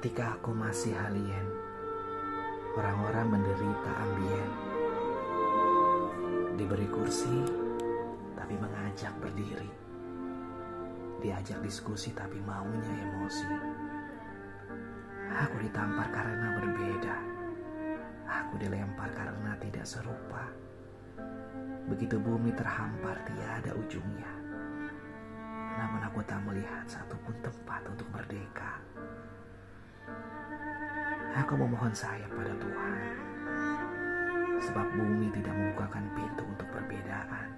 Ketika aku masih alien, orang-orang menderita ambien. Diberi kursi, tapi mengajak berdiri. Diajak diskusi, tapi maunya emosi. Aku ditampar karena berbeda. Aku dilempar karena tidak serupa. Begitu bumi terhampar tiada ujungnya. Namun aku tak melihat satupun tempat Aku memohon saya pada Tuhan. Sebab bumi tidak membukakan pintu untuk perbedaan.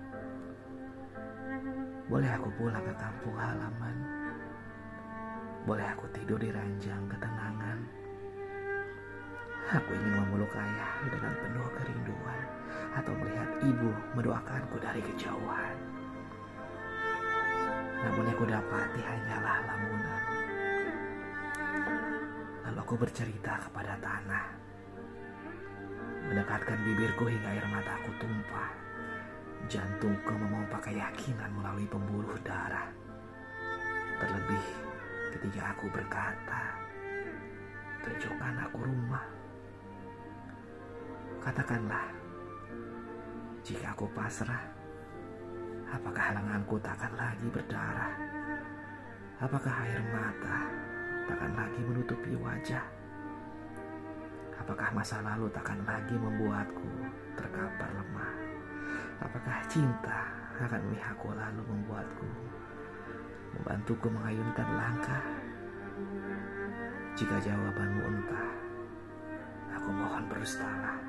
Boleh aku pulang ke kampung halaman. Boleh aku tidur di ranjang ketenangan. Aku ingin memeluk ayah dengan penuh kerinduan atau melihat ibu mendoakanku dari kejauhan. Namun yang ku dapati hanyalah lamunan. Aku bercerita kepada tanah. Mendekatkan bibirku hingga air mataku tumpah. Jantungku memompa keyakinan melalui pembuluh darah. Terlebih ketika aku berkata, tunjukkan aku rumah. Katakanlah, jika aku pasrah, apakah lenganku takkan lagi berdarah? Apakah air mata takkan lagi menutupi wajah? Apakah masa lalu takkan lagi membuatku terkapar lemah? Apakah cinta akan melihatku lalu membuatku membantuku mengayunkan langkah? Jika jawabanmu entah, aku mohon berustalah.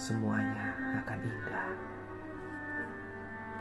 Semuanya akan indah